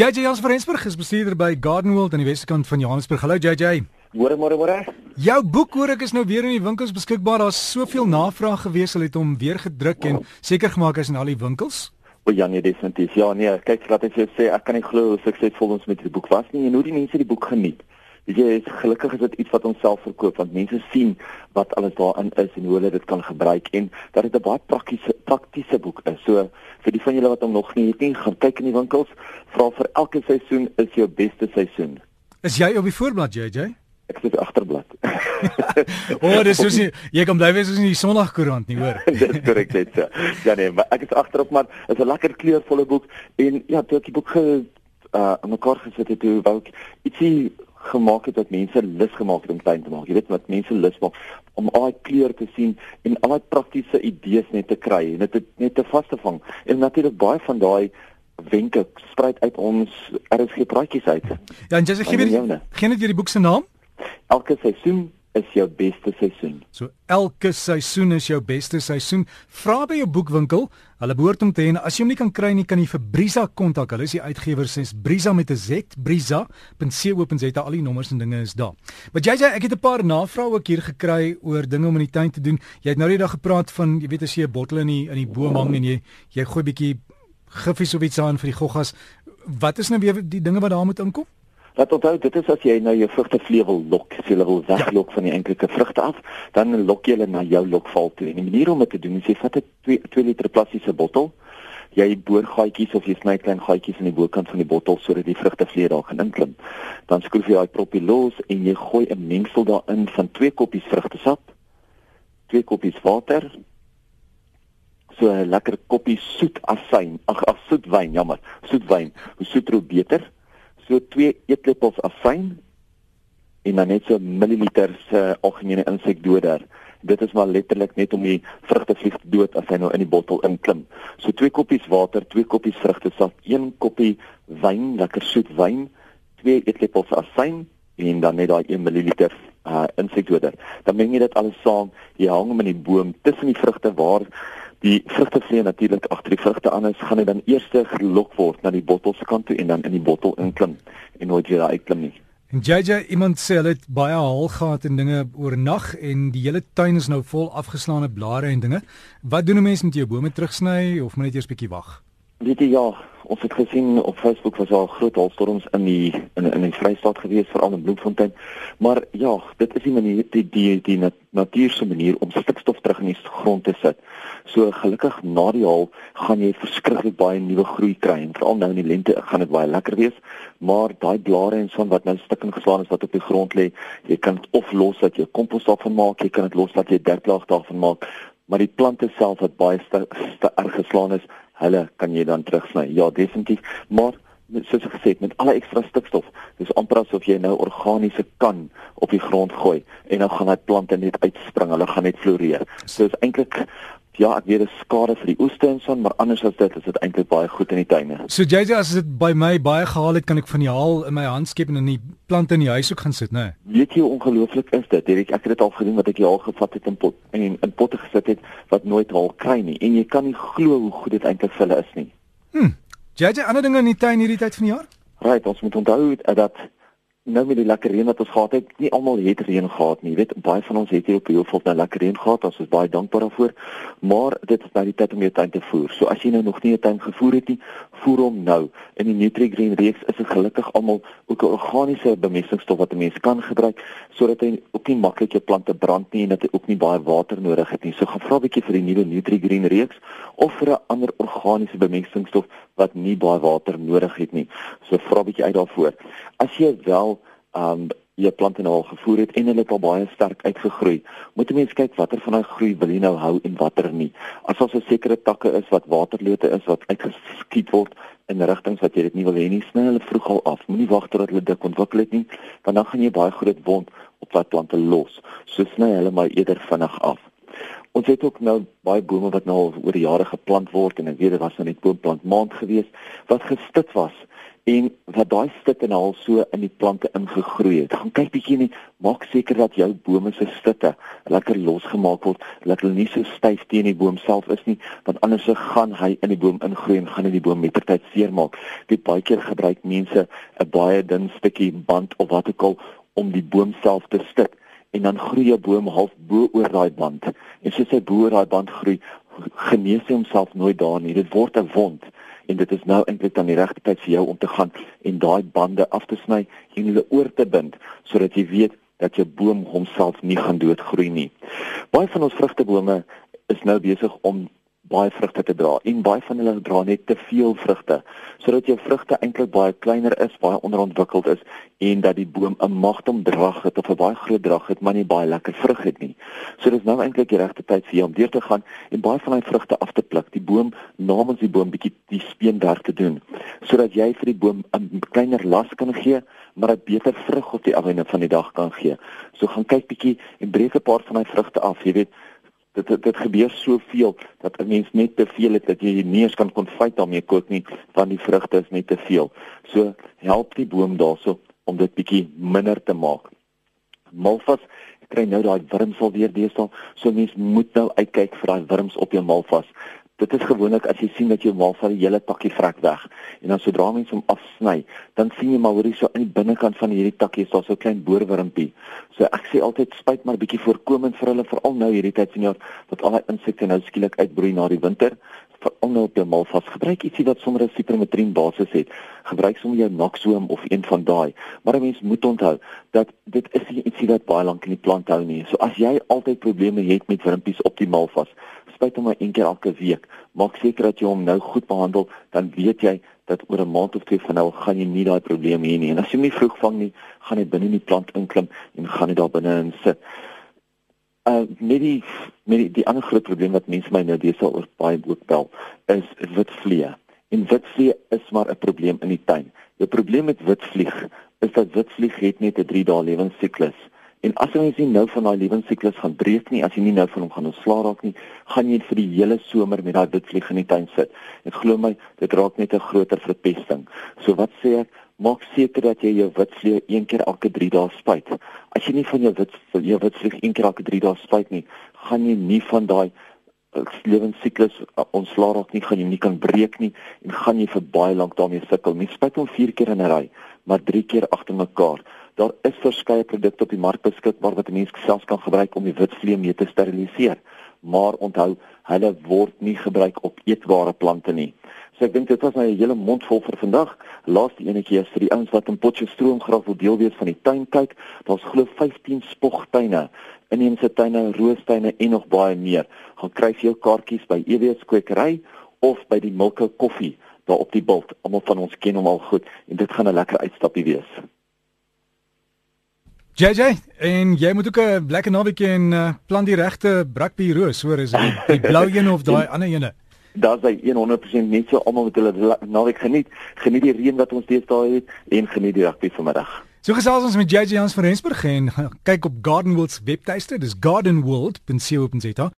JJ Jans van Rensburg is bestuurder by Garden World aan die Wesekant van Johannesburg. Hallo JJ. Môre môre môre. Jou boek hoor ek is nou weer in die winkels beskikbaar. Daar's soveel navraag gewees, hulle het hom weer gedruk en seker gemaak hy's in al die winkels. O ja nee, definitief. Ja nee, kyk wat ek vir jou sê, ek kan nie glo hoe suksesvol ons met die boek was nie en hoe die mense die boek geniet. Jy, is gelukkig is dit iets wat ons self verkoop want mense sien wat alles daarin is en hoe hulle dit kan gebruik en dat dit 'n baie praktiese praktiese boek is. So vir die van julle wat hom nog nie het nie, gaan kyk in die winkels. Vra vir elke seisoen is jou beste seisoen. Is jy op die voorblad JJ? Ek sit agterblad. o, oh, dis soos jy, jy kan bly wees soos in die Sondagkoerant nie, hoor. dis korrek dit. So. Ja nee, maar ek is agterop maar is 'n lekker kleurvolle boek en ja, toe ek die boek ge uh mekaar gesit het, toe wou ek ietsie gemaak het wat mense lus gemaak het om tuin te maak. Jy weet wat mense lus maak om al die kleure te sien en al die praktiese idees net te kry en dit net te vas te vang. En natuurlik baie van daai wenke spruit uit ons RSG praatjies uit. Ja, en jy sê gee net gee net weer die boek se naam. Elke seisoen is jou beste seisoen. So elke seisoen is jou beste seisoen. Vra by jou boekwinkel. Hulle behoort om te hê as jy hom nie kan kry nie, kan jy vir Brisa kontak. Hulle is die uitgewer sies Brisa met 'n Z, brisa.co.za. Al die nommers en dinge is daar. Maar JJ, ek het 'n paar navrae ook hier gekry oor dinge om in die tuin te doen. Jy het nou net daag gepraat van, jy weet as jy 'n bottel in die in die boom hang en jy jy gooi bietjie giffies of iets aan vir die goggas. Wat is nou weer die dinge wat daar moet inkom? Wat onthou, dit is as jy nou jou vrugtevleuel lok, as jy hulle wil weglok ja. van die enkelike vrugte af, dan lok jy hulle na jou lokval toe. En die manier om dit te doen is jy vat 'n 2 2 liter plastiese bottel, jy boor gaatjies of jy sny klein gaatjies in die bokant van die bottel sodat die vrugtevleuel daar kan inklim. Dan skroef jy daai proppie los en jy gooi 'n mengsel daarin van 2 koppies vrugtesap, 2 koppies water, so 'n lekker koppie soet asyn, ag ag soet wyn, jammer, soet wyn. Hoe soeter hoe beter so 2 eetlepels afyn en dan net so milliliter se uh, algemene insekdoder. Dit is maar letterlik net om die vrugtevlieg te dood as hy nou in die bottel inklim. So 2 koppies water, 2 koppies vrugtesap, 1 koppie wyn, lekker soet wyn, 2 eetlepels asyn en dan net daai 1 milliliter uh insekdoder. Dan meng jy dit alles saam, jy hang hom in die boom tussen die vrugte waar die vrugtevlee natuurlik agter die vrugte aan is, gaan hy dan eers gelok word na die bottel se kant toe en dan in die bottel inklim en nooit weer uitklim nie. En JJ iemand sê hulle het baie haal gehad en dinge oornag en die hele tuin is nou vol afgeslaane blare en dinge. Wat doen 'n mens met jou bome terugsny of moet net eers bietjie wag? Weet jy ja, ons het gesien op Facebook was daar groot haalstorms in die in in die Vrystaat gewees veral in Bloemfontein. Maar ja, dit is die manier die die die natuur se manier om stikstof terug in die grond te sit. So gelukkig na die haal gaan jy verskriklik baie nuwe groei kry en veral nou in die lente gaan dit baie lekker wees. Maar daai blare en son wat nou stik en geslaan is wat op die grond lê, jy kan dit of los dat jy kompos daarvan maak, jy kan dit los dat jy derplaag daarvan maak. Maar die plante self wat baie erg geslaan is, hulle kan jy dan terugsny. Ja, definitief, maar soos ek gesê het met alle ekstra stikstof, dis amper asof jy nou organiese kan op die grond gooi en dan gaan daai plante net uitspring, hulle gaan net floreer. So is eintlik ja, ek weet dit skade vir die oeste en son, maar anders as dit is dit eintlik baie goed in die tuine. So JJ as dit by my baie gehaal het, kan ek van die haal in my hand skep en in die plante in die huis ook gaan sit, né? Nee? Weet jy hoe ongelooflik is dit? Ek ek het dit al gedoen wat ek die haal gevat het in pot en in, in potte gesit het wat nooit haal kry nie en jy kan nie glo hoe goed dit eintlik vir hulle is nie. Hm. JJ ander dinge in die tuin hierdie tyd van die jaar? Right, ons moet onthou dat nou met die lekker reën wat ons gehad het, nie almal het reën gehad nie. Jy weet, baie van ons het hier op die hoofveld nou lekker reën gehad, ons is baie dankbaar daarvoor. Maar dit is nou die tyd om jou tuin te voer. So as jy nou nog nie 'n tuin gevoer het nie, voer hom nou. In die NutriGreen reeks is dit gelukkig almal ook 'n organiese bemestingsstof wat 'n mens kan gebruik sodat hy ook nie maklik jou plante brand nie en dat hy ook nie baie water nodig het nie. So gaan vra 'n bietjie vir die nuwe NutriGreen reeks of vir 'n ander organiese bemestingsstof wat nie baie water nodig het nie. So vra 'n bietjie uit daarvoor. As jy wel um jou plante nou al gevoer het en hulle het al baie sterk uitgegroei, moet jy mens kyk watter van daai groei wil jy nou hou en watter nie. As ons 'n sekere takke is wat waterlote is wat uitgeskiet word in rigtings wat jy dit nie wil hê nie, sny hulle vroeg al af. Moenie wag tot hulle dik ontwikkel het nie, want dan gaan jy baie groot wond op wat plante los. So sny hulle maar eerder vinnig af. Ons het ook nou baie bome wat nou oor die jare geplant word en ek weet dit was nou net boomplant maand gewees wat gestit was en wat daai stitte nou al so in die plante ingegroei het. Gaan kyk bietjie net, maak seker dat jou bome se stitte lekker losgemaak word, dat hulle nie so styf teen die boom self is nie, want anders gaan hy in die boom ingroei en gaan hy die boom mettertyd seermaak. Dit baie keer gebruik mense 'n baie dun stukkie band of wat ook al om die boom self te stik en dan groei jou boom half bo oor daai band. En soos hy bo oor daai band groei, genees hy homself nooit daar nie. Dit word 'n wond en dit is nou eintlik dan die regte tyd vir jou om te gaan en daai bande af te sny en hulle oor te bind sodat jy weet dat jou boom homself nie gaan doodgroei nie. Baie van ons vrugtebome is nou besig om baie vrugte te dra en baie van hulle dra net te veel vrugte sodat jou vrugte eintlik baie kleiner is, baie onderontwikkeld is en dat die boom 'n magtom drag het of 'n baie groot drag het maar nie baie lekker vrug het nie. So dis nou eintlik die regte tyd vir jou om deur te gaan en baie van daai vrugte af te pluk, die boom namens die boom bietjie die speenwerk te doen sodat jy vir die boom 'n kleiner las kan gee maar 'n beter vrug op die einde van die dag kan gee. So gaan kyk bietjie en breek 'n paar van daai vrugte af, jy weet dit dit, dit gebeur soveel dat 'n mens net te veel het dat jy nie eens kan konfyt daarmee kook nie want die vrugte is net te veel. So help die boom daarso om dit bietjie minder te maak. Malvas kry nou daai wurms al weer deesdae, so mens moet nou uitkyk vir daai wurms op jou malvas. Dit is gewoonlik as jy sien dat jou malva die hele takkie vrek weg en dan sodra mens hom afsny, dan sien jy maar hy so aan die binnekant van hierdie takkie is daar so 'n klein boorwurmpie. So ek sê altyd spuit maar bietjie voorkomend vir hulle veral nou hierdie tyd van die jaar wat al daai insekte nou skielik uitbroei na die winter veral nou op jou malvas. Gebruik ietsie wat sommer 'n sipermetrien basis het. Gebruik sommer jou Noxoom of een van daai. Maar 'n mens moet onthou dat dit is ietsie wat baie lank in die plant hou nie. So as jy altyd probleme het met wurmpies op die malvas, spuit hom maar een keer elke week. Maak seker dat jy hom nou goed behandel, dan weet jy dat oor 'n maand of twee van nou gaan jy nie daai probleem hê nie. En as jy hom nie vroeg vang nie, gaan hy binne in die plant inklim en gaan hy daar binne in sit. Uh met die met die, die ander groot probleem wat mense my nou dis al oor baie ook bel, is witvliee. En witvliee is maar 'n probleem in die tuin. Die probleem met witvlieg is dat witvlieg het net 'n 3 dae lewensiklus. En as jy nie nou van daai lewensiklus gaan breek nie, as jy nie nou van hom gaan ontslaa raak nie, gaan jy vir die hele somer met daai witvlieg in die tuin sit. En glo my, dit raak net 'n groter verpesting. So wat sê ek? Maak seker dat jy jou witvlieg een keer elke 3 dae spuit. As jy nie van jou wit jou witvlieg een keer elke 3 dae spuit nie, gaan jy nie van daai uh, lewensiklus uh, ontslaa raak nie, gaan jy nie kan breek nie en gaan jy vir baie lank daarmee sukkel. Mens spuit hom 4 keer in 'n ry, maar 3 keer agter mekaar. Daar is verskeie produkte op die mark beskikbaar wat 'n mens self kan gebruik om die witvlee mee te steriliseer. Maar onthou, hulle word nie gebruik op eetbare plante nie. So ek dink dit was nou 'n hele mond vol vir vandag. Laaste enetjie is vir die ouens wat in Potchefstroom graag wil deel wees van die tuin kyk. Daar's glo 15 spogtuine, inheemse tuine, roostuine en nog baie meer. Gaan kry vir jou kaartjies by EWS kwekery of by die Milke Koffie daar op die bult. Almal van ons ken hom al goed en dit gaan 'n lekker uitstappie wees. JJ, en jy moet ook 'n lekker naweek en uh, plan die regte brakbie roos, hoor, is dit die blou een of daai ander ene? Daar's hy 100% net so almal wat hulle naweek geniet. Geniet die reën wat ons deesdae het en geniet die rugby vanmiddag. So gesels ons met JJ Jans van Rensburg en kyk op Garden World se webtuiste, dis gardenworld.co.za.